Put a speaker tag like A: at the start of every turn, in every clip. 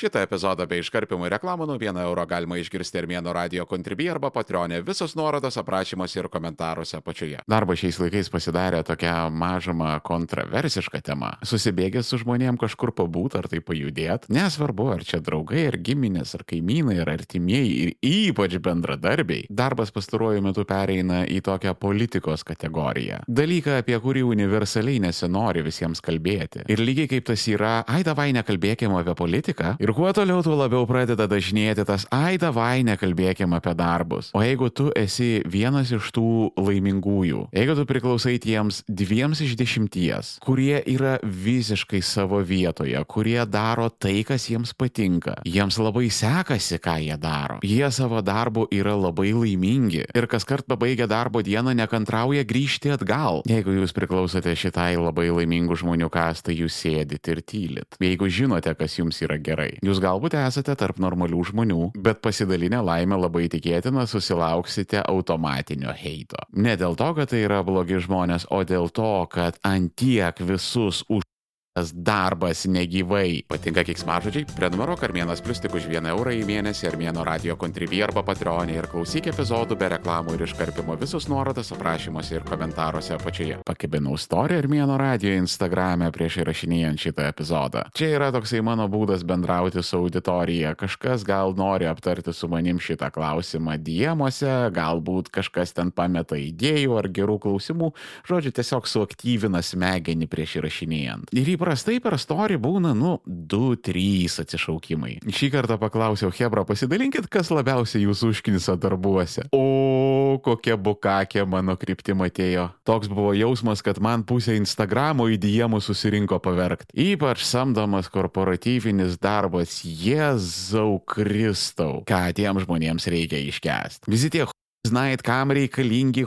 A: Šitą epizodą bei iškarpimų reklamų nuo 1 euro galima išgirsti Armėno radio kontribį arba patronė. Visos nuorodos aprašymuose ir komentaruose apačioje. Darbas šiais laikais pasidarė tokia mažama kontroversiška tema. Susibėgęs su žmonėm kažkur pabūt ar tai pajudėt. Nesvarbu, ar čia draugai, ar giminės, ar kaimynai, ar artimieji ir ypač bendradarbiai. Darbas pastaruoju metu pereina į tokią politikos kategoriją. Dalyką, apie kurį universaliai nesinori visiems kalbėti. Ir lygiai kaip tas yra, ai davai nekalbėkime apie politiką. Ir kuo toliau, tuo labiau pradeda dažnėti tas, ai davai nekalbėkime apie darbus. O jeigu tu esi vienas iš tų laimingųjų, jeigu tu priklausai tiems dviems iš dešimties, kurie yra visiškai savo vietoje, kurie daro tai, kas jiems patinka, jiems labai sekasi, ką jie daro, jie savo darbu yra labai laimingi ir kas kart pabaigę darbo dieną nekantrauja grįžti atgal. Jeigu jūs priklausote šitai labai laimingų žmonių kastai, jūs sėdit ir tylit. Jeigu žinote, kas jums yra gerai, Jūs galbūt esate tarp normalių žmonių, bet pasidalinę laimę labai tikėtina susilauksite automatinio heito. Ne dėl to, kad tai yra blogi žmonės, o dėl to, kad antiek visus už Tas darbas negyvai. Patinka kiksmažodžiai? Prenumeruok Armėnas Plus tik už 1 eurą į mėnesį Armėno radio kontribį arba patreonį ir klausyk epizodų be reklamų ir iškarpimo visus nuorodas aprašymuose ir komentaruose apačioje. Pakibinau storį Armėno radio Instagram'e prieš įrašinėjant šitą epizodą. Čia yra toksai mano būdas bendrauti su auditorija. Kažkas gal nori aptarti su manim šitą klausimą diemuose, galbūt kažkas ten pameta idėjų ar gerų klausimų. Žodžiu, tiesiog suaktyvina smegenį prieš įrašinėjant. Ir įprastai per storį būna, nu, 2-3 atsišaukimai. Šį kartą paklausiau Hebra, pasidalinkit, kas labiausiai jūsų užknisa darbuose. O kokia bukakė mano kryptim atėjo. Toks buvo jausmas, kad man pusė Instagramo įdėjimų susirinko paverkti. Ypač samdomas korporatyvinis darbas, Jėzau Kristau. Ką tiem žmonėms reikia iškesti. Visi tie Znait, kam reikalingi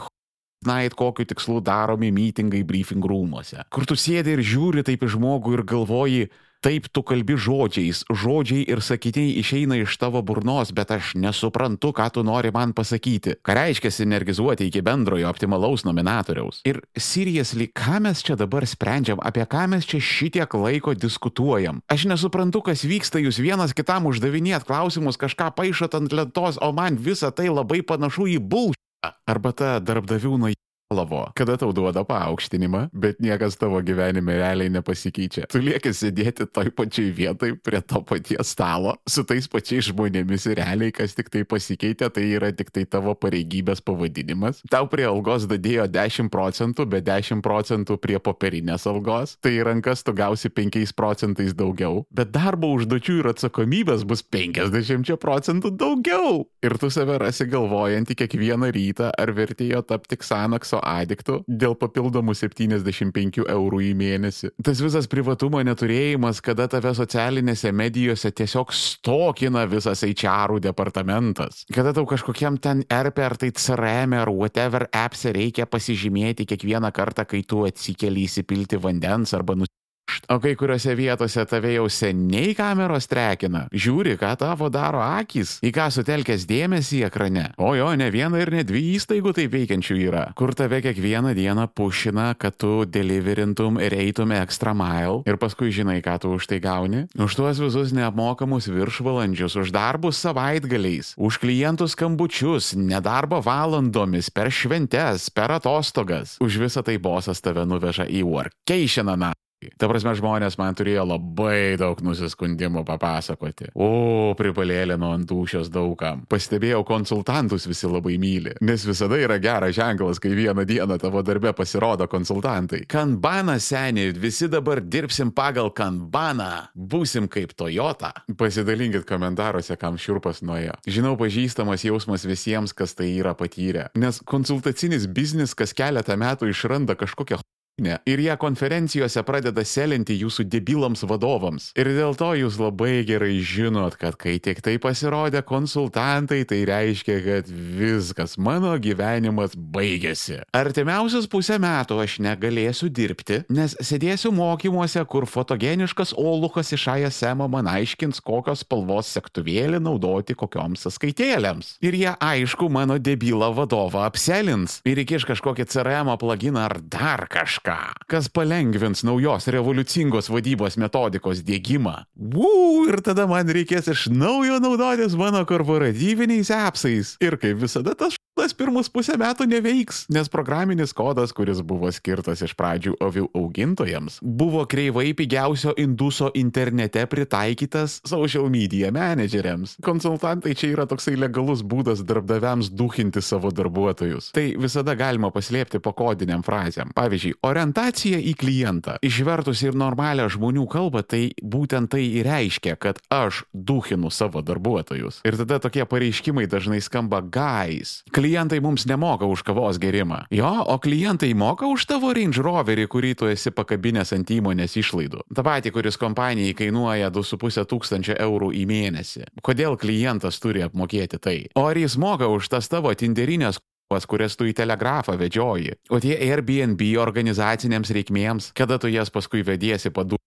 A: žinait, kokiu tikslu daromi mitingai briefing rūmose. Kur tu sėdi ir žiūri taip į žmogų ir galvoji, taip tu kalbi žodžiais, žodžiai ir sakiniai išeina iš tavo burnos, bet aš nesuprantu, ką tu nori man pasakyti. Ką reiškia sinergizuoti iki bendrojo optimalaus nominatoriaus. Ir seriously, ką mes čia dabar sprendžiam, apie ką mes čia šitiek laiko diskutuojam. Aš nesuprantu, kas vyksta, jūs vienas kitam uždavinėt klausimus, kažką paaišot ant lentos, o man visa tai labai panašu į bulšą. Arba ta darbdavių nuo lavo, kada tau duoda paaukštinimą, bet niekas tavo gyvenime realiai nepasikeičia. Tu lieki sėdėti toj pačiai vietai prie to paties stalo, su tais pačiais žmonėmis ir realiai kas tik tai pasikeitė, tai yra tik tai tavo pareigybės pavadinimas. Tau prie algos dadėjo 10 procentų, bet 10 procentų prie popierinės algos, tai rankas tu gausi 5 procentais daugiau, bet darbo užduočių ir atsakomybės bus 50 procentų daugiau. Ir tu save rasi galvojantį kiekvieną rytą, ar vertėjo tapti Xanaxo adiktų dėl papildomų 75 eurų į mėnesį. Tas visas privatumo neturėjimas, kada tave socialinėse medijose tiesiog stokina visas HR departamentas. Kada tau kažkokiam ten RP ar tai CRM ar whatever appse reikia pasižymėti kiekvieną kartą, kai tu atsikeli įsipilti vandens arba nusipirkti O kai kuriuose vietose tave jau seniai kameros trekina. Žiūri, ką tavo daro akis, į ką sutelkęs dėmesį ekrane. O jo, ne viena ir ne dvi įstaigų taip veikiančių yra, kur tave kiekvieną dieną pušina, kad tu deliverintum ir eitum extra mile ir paskui žinai, ką tu už tai gauni. Už tuos visus neapmokamus viršvalandžius, už darbus savaitgaliais, už klientų skambučius, nedarbo valandomis, per šventes, per atostogas. Už visą tai bosas tave nuveža į workationą. Ta prasme, žmonės man turėjo labai daug nusiskundimų papasakoti. O, pribalėlino ant dušios daugam. Pastebėjau, konsultantus visi labai myli. Nes visada yra geras ženklas, kai vieną dieną tavo darbe pasirodo konsultantai. Kanbana seniai, visi dabar dirbsim pagal kanbaną. Būsim kaip Toyota. Pasidalinkit komentaruose, kam šiurpas nuėjo. Žinau, pažįstamas jausmas visiems, kas tai yra patyrę. Nes konsultacinis biznis kas keletą metų išranda kažkokią. Ir ją konferencijose pradeda selinti jūsų debilams vadovams. Ir dėl to jūs labai gerai žinot, kad kai tik tai pasirodė konsultantai, tai reiškia, kad viskas, mano gyvenimas baigėsi. Artimiausius pusę metų aš negalėsiu dirbti, nes sėdėsiu mokymuose, kur fotogeniškas Olukas iš ASM man aiškins, kokios spalvos sektuvėlį naudoti kokioms sąskaitėlėms. Ir jie aišku mano debilą vadovą apselins ir įkiš kažkokį CRM pluginą ar dar kažką kažką, kas palengvins naujos revoliucingos vadybos metodikos dėgymą. Vau, ir tada man reikės iš naujo naudotis mano korporatyviniais appsais. Ir kaip visada tas tas pirmus pusę metų neveiks, nes programinis kodas, kuris buvo skirtas iš pradžių avių augintojams, buvo kreivai pigiausio induso internete pritaikytas social media menedžeriams. Konsultantai čia yra toksai legalus būdas darbdaviams duhinti savo darbuotojus. Tai visada galima paslėpti po kodiniam frazėm. Pavyzdžiui, orientacija į klientą. Išvertus ir normalią žmonių kalbą, tai būtent tai ir reiškia, kad aš duhinu savo darbuotojus. Ir tada tokie pareiškimai dažnai skamba guys klientai mums nemoka už kavos gerimą. Jo, o klientai moka už tavo Range Roverį, kurį tu esi pakabinęs ant įmonės išlaidų. Ta pati, kuris kompanijai kainuoja 2,5 tūkstančio eurų į mėnesį. Kodėl klientas turi apmokėti tai? O ar jis moka už tas tavo tinderinės pas kurias tu į telegrafą vedžioji. O tie Airbnb organizacinėms reikmėms, kada tu jas paskui vediesi padu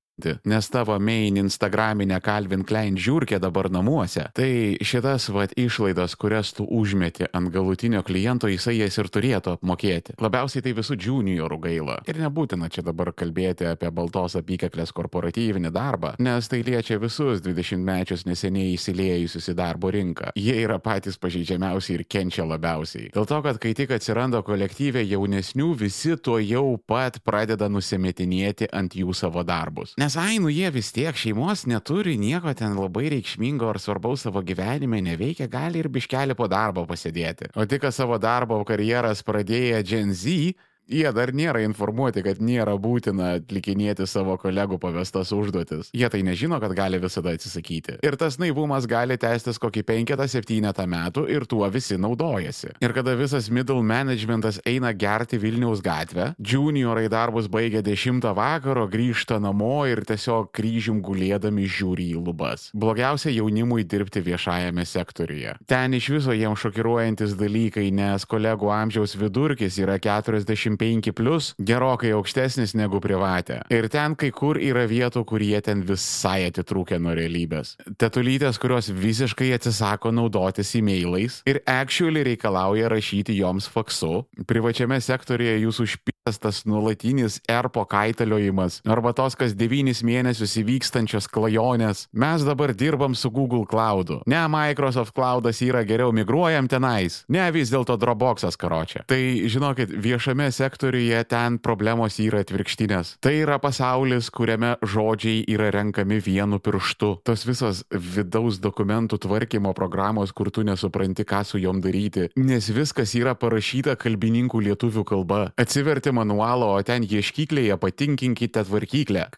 A: nes tavo main Instagraminė Calvin Klein žiūrkė dabar namuose, tai šitas vat išlaidas, kurias tu užmeti ant galutinio kliento, jisai jas ir turėtų apmokėti. Labiausiai tai visų juniorų gaila. Ir nebūtina čia dabar kalbėti apie baltos apykaklės korporatyvinį darbą, nes tai liečia visus 20-mečius neseniai įsiliejusius į darbo rinką. Jie yra patys pažeidžiamiausi ir kenčia labiausiai. Dėl to, kad kai tik atsiranda kolektyvė jaunesnių, visi tuo jau pat pradeda nusimetinėti ant jų savo darbus. Nes ai, nu jie vis tiek šeimos neturi, nieko ten labai reikšmingo ar svarbaus savo gyvenime neveikia, gali ir biškelį po darbo pasėdėti. O tik savo darbo karjeras pradėję Gen Z, Jie dar nėra informuoti, kad nėra būtina atlikinėti savo kolegų pavestas užduotis. Jie tai nežino, kad gali visada atsisakyti. Ir tas naivumas gali tęstis kokį penketą, septynetą metų ir tuo visi naudojasi. Ir kada visas middle managementas eina gerti Vilniaus gatvę, juniorai darbus baigia 10 vakaro, grįžta namo ir tiesiog kryžium gulėdami žiūri į lubas. Blogiausia jaunimui dirbti viešajame sektoriuje. Ten iš viso jiems šokiruojantis dalykai, nes kolegų amžiaus vidurkis yra 40 25 plus gerokai aukštesnis negu privatė. Ir ten kai kur yra vietų, kur jie ten visai atitrūkia nuo realybės. Tetulytės, kurios visiškai atsisako naudotis e-mailais ir actually reikalauja rašyti joms faksu. Privačiame sektorėje jūsų užpės tas nuolatinis erpo kaitaliojimas arba tos kas devynis mėnesius įvykstančios klajonės. Mes dabar dirbam su Google Cloud'u. Ne Microsoft Cloud'as yra geriau, migruojam tenais. Ne vis dėlto Dropbox'as karočią. Tai žinokit, viešame sektoriuje ten problemos yra atvirkštinės. Tai yra pasaulis, kuriame žodžiai yra renkami vienu pirštu. Tos visos vidaus dokumentų tvarkymo programos, kur tu nesupranti, ką su jom daryti, nes viskas yra parašyta kalbininkų lietuvių kalba. Atsiverti manualo, o ten ieškyklėje patinkinkite tvarkyklę.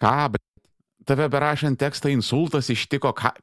A: Ką, bet tave berašant tekstą insultas ištiko, ką,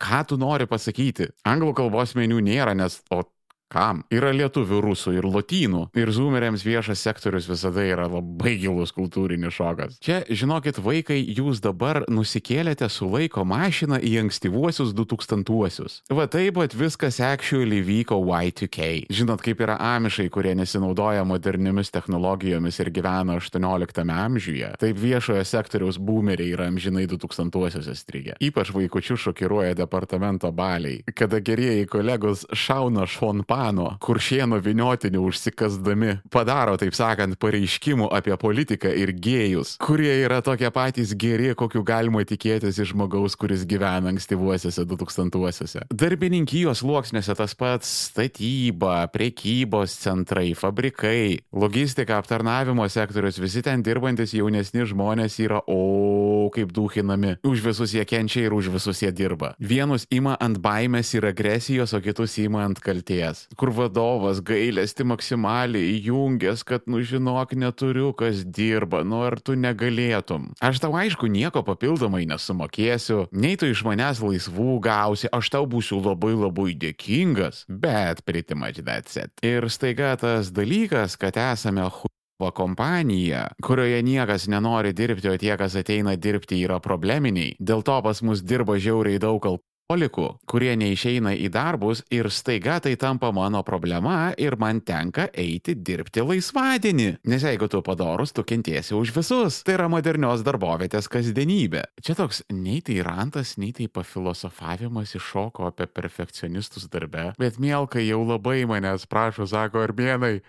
A: ką tu nori pasakyti. Anglų kalbos meniu nėra, nes o Kam? Yra lietuvių, rusų ir lotynų. Ir zoomeriams viešas sektorius visada yra labai gilus kultūrinis šokas. Čia, žinokit, vaikai, jūs dabar nusikėlėte su laiko mašina į ankstyvuosius 2000-uosius. Va taip pat viskas actually vyko Y2K. Žinot, kaip yra amišai, kurie nesinaudoja moderniomis technologijomis ir gyvena 18 amžiuje. Taip viešojo sektoriaus boomeriai yra amžinai 2000-uosiuose strigę. Ypač vaikučių šokiruoja departamento baliai, kada gerieji kolegos šauna šonpa šampano, kuršieno viniotinių užsikasdami, padaro, taip sakant, pareiškimų apie politiką ir gėjus, kurie yra tokie patys geri, kokiu galima tikėtis iš žmogaus, kuris gyvena ankstyvuosiuose 2000-uosiuose. Darbininkijos sluoksniuose tas pats statyba, prekybos centrai, fabrikai, logistika, aptarnavimo sektorius, visi ten dirbantis jaunesni žmonės yra o kaip duhinami. Už visus jie kenčia ir už visus jie dirba. Vienus ima ant baimės ir agresijos, o kitus ima ant kalties kur vadovas gailesti maksimaliai įjungęs, kad, nu žinok, neturiu, kas dirba, nu ar tu negalėtum. Aš tau aišku nieko papildomai nesumokėsiu, nei tu iš manęs laisvų gausi, aš tau būsiu labai labai dėkingas, bet that's it. Ir staiga tas dalykas, kad esame hu va kompanija, kurioje niekas nenori dirbti, o tie, kas ateina dirbti, yra probleminiai. Dėl to pas mus dirba žiauriai daug Olikų, kurie neišeina į darbus ir staiga tai tampa mano problema ir man tenka eiti dirbti laisvadienį. Nes jeigu tu padorus, tu kentiesi už visus. Tai yra modernios darbovietės kasdienybė. Čia toks nei tai rantas, nei tai pafilosofavimas iššoko apie perfekcionistus darbe, bet mielkai jau labai manęs prašo, sako, armėnai,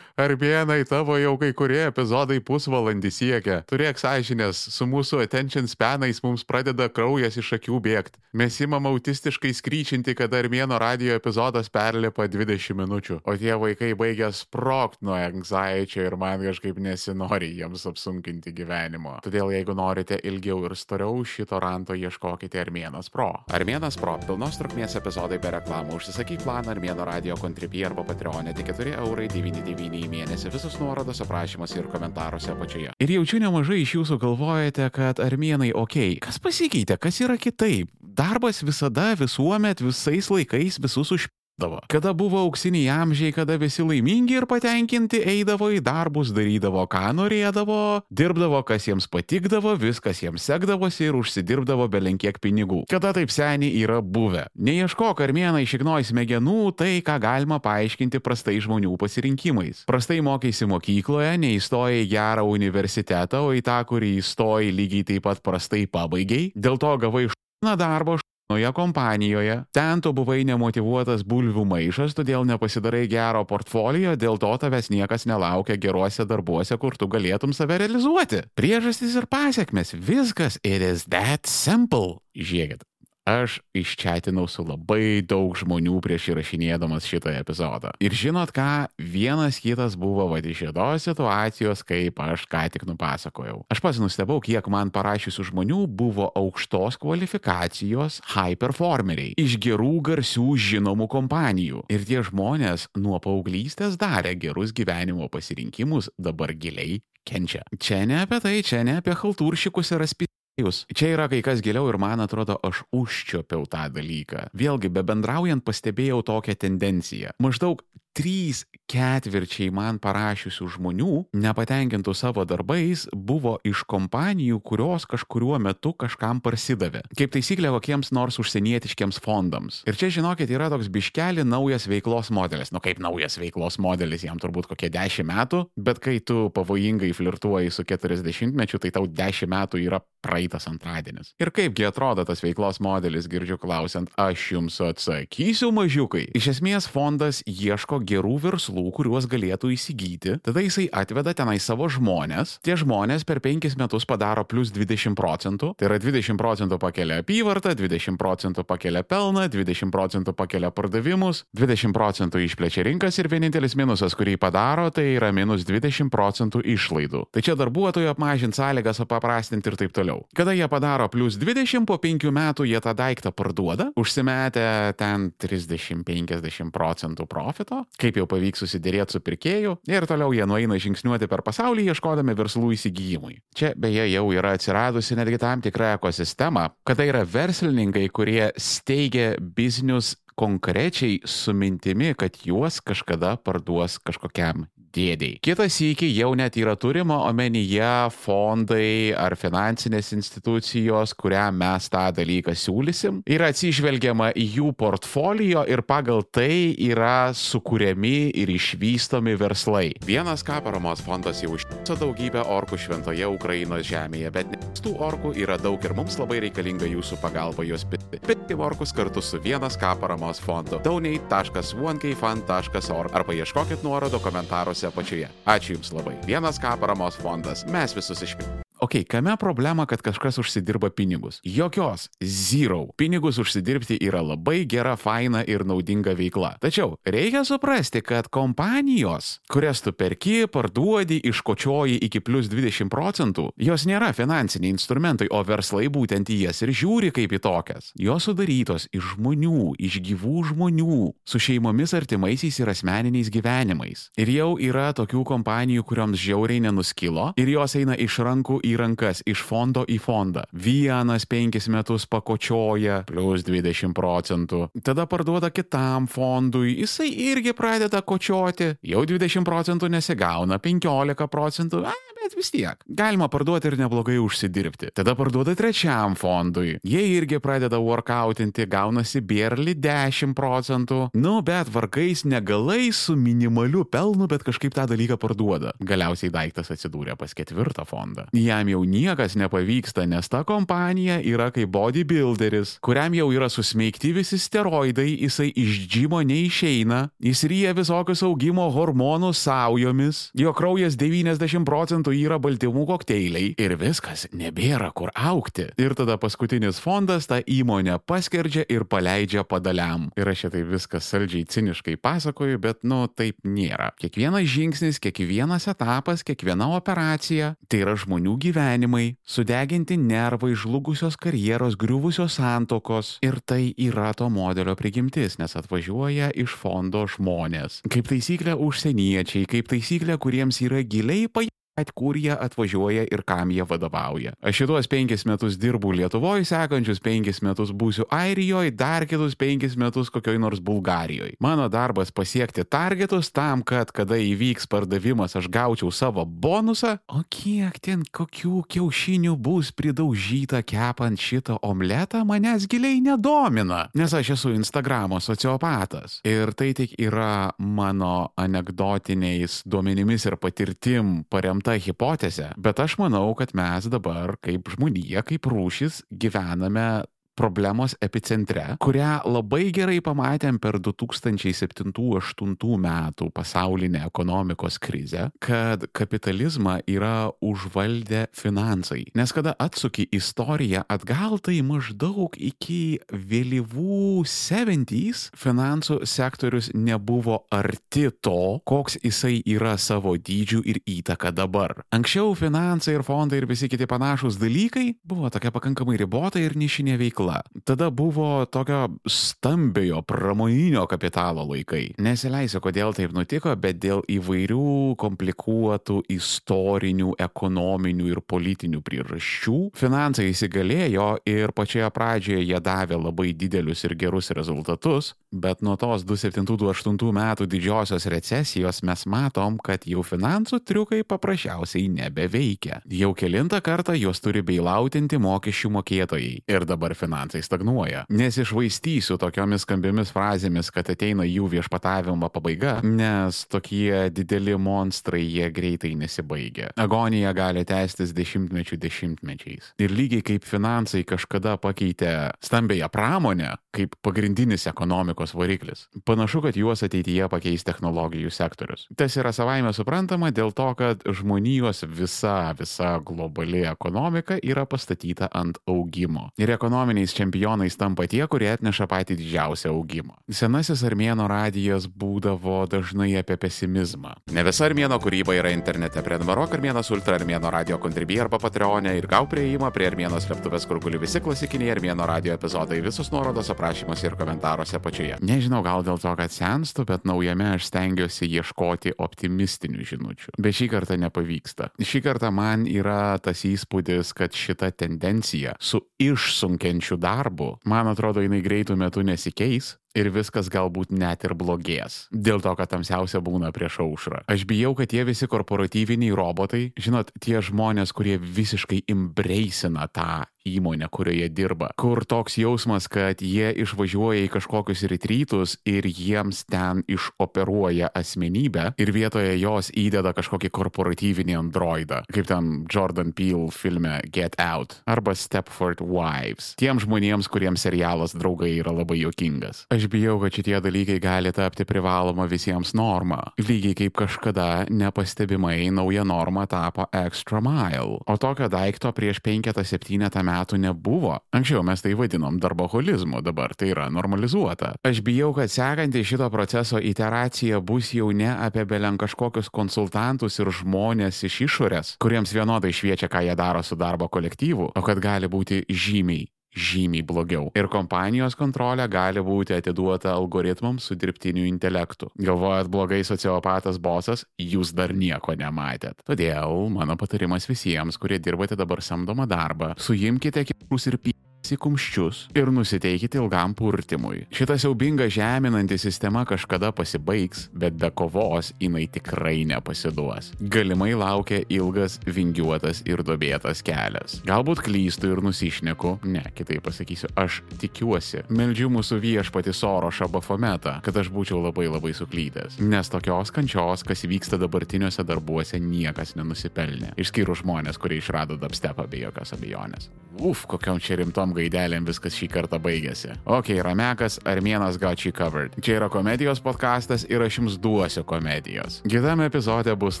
A: armėnai, tavo jau kai kurie epizodai pusvalandį siekia. Turėk sąžinės, su mūsų attention spenais mums pradeda kraujas iš akių bėgti. Mes imam autistiškai skryčinti, kad armėno radio epizodas perlipa 20 minučių, o tie vaikai baigia sprokt nuo anxiety ir man kažkaip nesinori jiems apsunkinti gyvenimo. Todėl jeigu norite ilgiau ir storiau, šito ranto ieškokite Armėnas Pro. Armėnas Pro - pilnos trukmės epizodai be reklamų. Užsisakyk planą Armėno radio kontribį arba Patreonė tik 4,99 į mėnesį. Visus nuorodos aprašymuose ir komentaruose apačioje. Ir jaučiu nemažai iš jūsų galvojate, kad armėnai ok, kas pasikeitė, kas yra kitaip. Darbas visada, visuomet, visais laikais visus už Davo. Kada buvo auksiniai amžiai, kada visi laimingi ir patenkinti eidavo į darbus, darydavo, ką norėdavo, dirbdavo, kas jiems patikdavo, viskas jiems sekdavosi ir užsidirbdavo belenkiek pinigų. Kada taip seniai yra buvę. Neieškok armėnai šiknoj smegenų tai, ką galima paaiškinti prastai žmonių pasirinkimais. Prastai mokėsi mokykloje, neįstojai į gerą universitetą, o į tą, kurį įstojai lygiai taip pat prastai pabaigiai, dėl to gavai šūną darbo Noje kompanijoje, ten tu buvai nemotivuotas bulvių maišas, todėl nepasidarai gero portfolio, dėl to tavęs niekas nelaukia geruose darbuose, kur tu galėtum save realizuoti. Priežastys ir pasiekmes, viskas, it is that simple. Žiūrėkit, Aš iščiatinau su labai daug žmonių prieš įrašinėdamas šitą epizodą. Ir žinot ką, vienas kitas buvo va iš šitos situacijos, kaip aš ką tik nupasakojau. Aš pats nustebau, kiek man parašiusių žmonių buvo aukštos kvalifikacijos high performeriai iš gerų garsių žinomų kompanijų. Ir tie žmonės nuo paauglystės darė gerus gyvenimo pasirinkimus, dabar giliai kenčia. Čia ne apie tai, čia ne apie halturšikus ir aspį. Jūs. Čia yra kai kas giliau ir man atrodo, aš užčiopiau tą dalyką. Vėlgi, be bendraujant pastebėjau tokią tendenciją. Maždaug trys ketvirčiai man parašiusių žmonių, nepatenkintų savo darbais, buvo iš kompanijų, kurios kažkuriuo metu kažkam parsidavė. Kaip taisyklė kokiems nors užsienietiškiams fondams. Ir čia, žinokit, yra toks biškeli naujas veiklos modelis. Nu kaip naujas veiklos modelis, jam turbūt kokie 10 metų, bet kai tu pavojingai flirtuoji su 40 mečiu, tai tau 10 metų yra praeitas antradienis. Ir kaipgi atrodo tas veiklos modelis, girdžiu klausiant, aš jums atsakysiu mažiukai. Iš esmės fondas ieško gerų verslų, kuriuos galėtų įsigyti, tada jisai atveda tenai savo žmonės, tie žmonės per penkis metus padaro plus 20 procentų, tai yra 20 procentų pakelia apyvartą, 20 procentų pakelia pelną, 20 procentų pakelia pardavimus, 20 procentų išplečia rinkas ir vienintelis minusas, kurį padaro, tai yra minus 20 procentų išlaidų. Tai čia darbuotojų apmažinti sąlygas, paprastinti ir taip toliau. Kada jie padaro plus 20, po 5 metų jie tą daiktą parduoda, užsimetę ten 30-50 procentų profito, kaip jau pavyks susidėrėti su pirkėju ir toliau jie nueina žingsniuoti per pasaulį ieškodami verslų įsigijimui. Čia beje jau yra atsiradusi netgi tam tikra ekosistema, kada yra verslininkai, kurie steigia biznius konkrečiai su mintimi, kad juos kažkada parduos kažkokiam dėdėjai. Kitas įky jau net yra turima omenyje fondai ar finansinės institucijos, kuriam mes tą dalyką siūlysim. Yra atsižvelgiama į jų portfolio ir pagal tai yra sukūriami ir išvystomi verslai. Vienas ką paramos fondas jau išsiuso daugybę orkų šventoje Ukrainos žemėje, bet tų orkų yra daug ir mums labai reikalinga jūsų pagalba juos pitti. Pitti orkus kartu su vienas ką paramos fondu. donate.onekfund.org arba ieškokit nuorodų komentaruose apačioje. Ačiū Jums labai. Vienas ką paramos fondas. Mes visus išpildėme. Ok, kame problema, kad kažkas užsidirba pinigus? Jokios. Zero. Pinigus užsidirbti yra labai gera, faina ir naudinga veikla. Tačiau reikia suprasti, kad kompanijos, kurias tu perki, parduodi, iškočioji iki plus 20 procentų, jos nėra finansiniai instrumentai, o verslai būtent į jas ir žiūri kaip į tokias. Jos sudarytos iš žmonių, iš gyvų žmonių, su šeimomis artimaisiais ir asmeniniais gyvenimais. Ir jau yra tokių kompanijų, kurioms žiauriai nenuskilo ir jos eina iš rankų į rankas, iš fondo į fondą. Vienas penkis metus pakočioja, plus 20 procentų. Tada parduoda kitam fondui, jisai irgi pradeda kočioti, jau 20 procentų nesigauna, 15 procentų, a, bet vis tiek. Galima parduoti ir neblogai užsidirbti. Tada parduoda trečiam fondui. Jie irgi pradeda workoutinti, gaunasi bėrli 10 procentų. Nu, bet vargais negalai su minimaliu pelnu, bet kažkaip tą dalyką parduoda. Galiausiai daiktas atsidūrė pas ketvirtą fondą. Jam jau niekas nepavyksta, nes ta kompanija yra kaip bodybuilderis, kuriam jau yra susmeigti visi steroidai, jisai iš džimo neišeina, jis ryja visokius augimo hormonų saujomis, jo kraujas 90 procentų yra baltymų kokteiliai ir viskas, nebėra kur aukti. Ir tada paskutinis fondas tą įmonę paskerdžia ir paleidžia padaliam. Ir aš šitai viskas saldžiai ciniškai pasakoju, bet nu taip nėra. Kiekvienas žingsnis, kiekvienas etapas, kiekviena operacija - tai yra žmonių gyvenimai, sudeginti nervai, žlugusios karjeros, griuvusios santokos. Ir tai yra to modelio prigimtis, nes atvažiuoja iš fondo žmonės. Kaip taisyklė užsieniečiai, kaip taisyklė, kuriems yra giliai pajautę kur jie atvažiuoja ir kam jie vadovauja. Aš šitos penkis metus dirbu Lietuvoje, sekančius penkis metus būsiu Airijoje, dar kitus penkis metus kokioj nors Bulgarijoje. Mano darbas pasiekti targetus tam, kad kada įvyks pardavimas aš gaučiau savo bonusą, o kiek ten kokių kiaušinių bus pridaužyta kepant šitą omletą manęs giliai nedomina, nes aš esu Instagramo sociopatas. Ir tai tik yra mano anegdotiniais duomenimis ir patirtim paremta ta hipotezė, bet aš manau, kad mes dabar kaip žmonija, kaip rūšis gyvename problemos epicentre, kurią labai gerai pamatėm per 2007-2008 metų pasaulinę ekonomikos krizę, kad kapitalizmą yra užvaldę finansai. Nes kada atsuki istoriją atgal, tai maždaug iki vėlyvų 70s finansų sektorius nebuvo arti to, koks jisai yra savo dydžių ir įtaka dabar. Anksčiau finansai ir fondai ir visi kiti panašus dalykai buvo tokia pakankamai ribota ir nišinė veikla veikla. Tada buvo tokio stambiojo pramoninio kapitalo laikai. Nesileisiu, kodėl taip nutiko, bet dėl įvairių komplikuotų istorinių, ekonominių ir politinių priežasčių finansai įsigalėjo ir pačioje pradžioje jie davė labai didelius ir gerus rezultatus, bet nuo tos 2007-2008 metų didžiosios recesijos mes matom, kad jau finansų triukai paprasčiausiai nebeveikia. Jau kilintą kartą juos turi beilautinti mokesčių mokėtojai. Ir dabar finansai finansai stagnuoja. Nesišvaistysiu tokiomis skambiomis frazėmis, kad ateina jų viešpatavimo pabaiga, nes tokie dideli monstrai jie greitai nesibaigia. Agonija gali tęstis dešimtmečių dešimtmečiais. Ir lygiai kaip finansai kažkada pakeitė stambėją pramonę kaip pagrindinis ekonomikos variklis, panašu, kad juos ateityje pakeis technologijų sektorius. Tas yra savaime suprantama dėl to, kad žmonijos visa, visa globali ekonomika yra pastatyta ant augimo. Ir ekonominiai pasauliniais čempionais tampa tie, kurie atneša patį didžiausią augimą. Senasis armėno radijas būdavo dažnai apie pesimizmą. Ne visa armėno kūryba yra internete. Prenumeruok armėnas ultra armėno radio kontribį arba patreonę ir gau prieimą prie armėno slėptuvės, kur guli visi klasikiniai armėno radio epizodai, visos nuorodos aprašymuose ir komentaruose apačioje. Nežinau, gal dėl to, kad senstu, bet naujame aš stengiuosi ieškoti optimistinių žinučių. Bet šį kartą nepavyksta. Šį kartą man yra tas įspūdis, kad šita tendencija su išsunkiančiu panašiu darbu, man atrodo, jinai greitų metų nesikeis ir viskas galbūt net ir blogės. Dėl to, kad tamsiausia būna prieš aušrą. Aš bijau, kad tie visi korporatyviniai robotai, žinot, tie žmonės, kurie visiškai imbraisina tą įmonę, kurioje dirba, kur toks jausmas, kad jie išvažiuoja į kažkokius retrytus ir jiems ten išoperuoja asmenybę ir vietoje jos įdeda kažkokį korporatyvinį androidą, kaip ten Jordan Peele filme Get Out arba Stepford Wives. Tiem žmonėms, kuriems serialas draugai yra labai jokingas. Aš bijau, kad šitie dalykai gali tapti privaloma visiems norma. Lygiai kaip kažkada nepastebimai nauja norma tapo extra mile. O tokio daikto prieš penketą septynetą metų metų nebuvo. Anksčiau mes tai vadinom darboholizmu, dabar tai yra normalizuota. Aš bijau, kad sekanti šito proceso iteracija bus jau ne apie belen kažkokius konsultantus ir žmonės iš išorės, kuriems vienodai šviečia, ką jie daro su darbo kolektyvu, o kad gali būti žymiai žymiai blogiau. Ir kompanijos kontrolė gali būti atiduota algoritmams su dirbtiniu intelektu. Galvojat blogai sociopatas bosas, jūs dar nieko nematėt. Todėl mano patarimas visiems, kurie dirbate dabar samdomą darbą, suimkite kitus ir py į kumščius ir nusiteikite ilgam purtimui. Šita siaubinga žeminanti sistema kažkada pasibaigs, bet be kovos jinai tikrai nepasiduos. Galimai laukia ilgas, vingiuotas ir dobėtas kelias. Galbūt klystu ir nusišneku, ne, kitaip pasakysiu, aš tikiuosi, meldžiu mūsų viešpati Sorošą Bafometą, kad aš būčiau labai labai suklydęs. Nes tokios kančios, kas vyksta dabartiniuose darbuose, niekas nenusipelnė. Išskyrus žmonės, kurie išrado dubstepą be jokios abejonės. Uf, kokiam čia rimtom gaidelėm viskas šį kartą baigėsi. Ok, Ramekas, Armėnas got you covered. Čia yra komedijos podkastas ir aš jums duosiu komedijos. Kitame epizode bus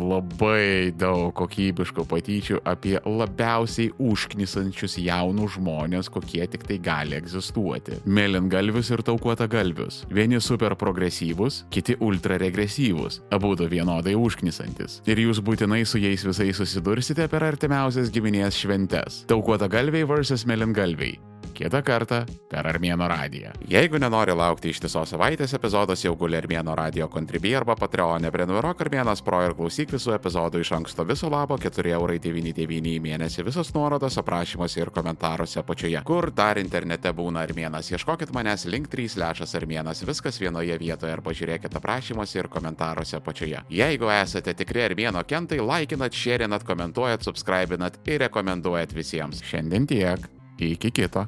A: labai daug kokybiškų patyčių apie labiausiai užknisančius jaunus žmonės, kokie tik tai gali egzistuoti. Mėlyngalvius ir taukuotagalvius. Vieni super progresyvūs, kiti ultra regresyvūs. Abu du vienodai užknisantis. Ir jūs būtinai su jais visais susidursite per artimiausias giminės šventes. Taukuotagalviai vs. Mėlyngalviai. Kitą kartą per Armėno radiją. Jeigu nenori laukti ištisos savaitės epizodas, jau guli Armėno radio kontribį arba Patreonė prenumeruok Armėnas Pro ir klausyk visų epizodų iš anksto viso labo 4,99 į mėnesį. Visos nuorodos aprašymuose ir komentaruose apačioje. Kur dar internete būna Armėnas? Ieškokit manęs link 3 lešas Armėnas, viskas vienoje vietoje arba žiūrėkit aprašymuose ir komentaruose apačioje. Jeigu esate tikri Armėno kentai, laikinat, šėrinat, komentuojat, subscribinat ir rekomenduojat visiems. Šiandien tiek. Iki kito.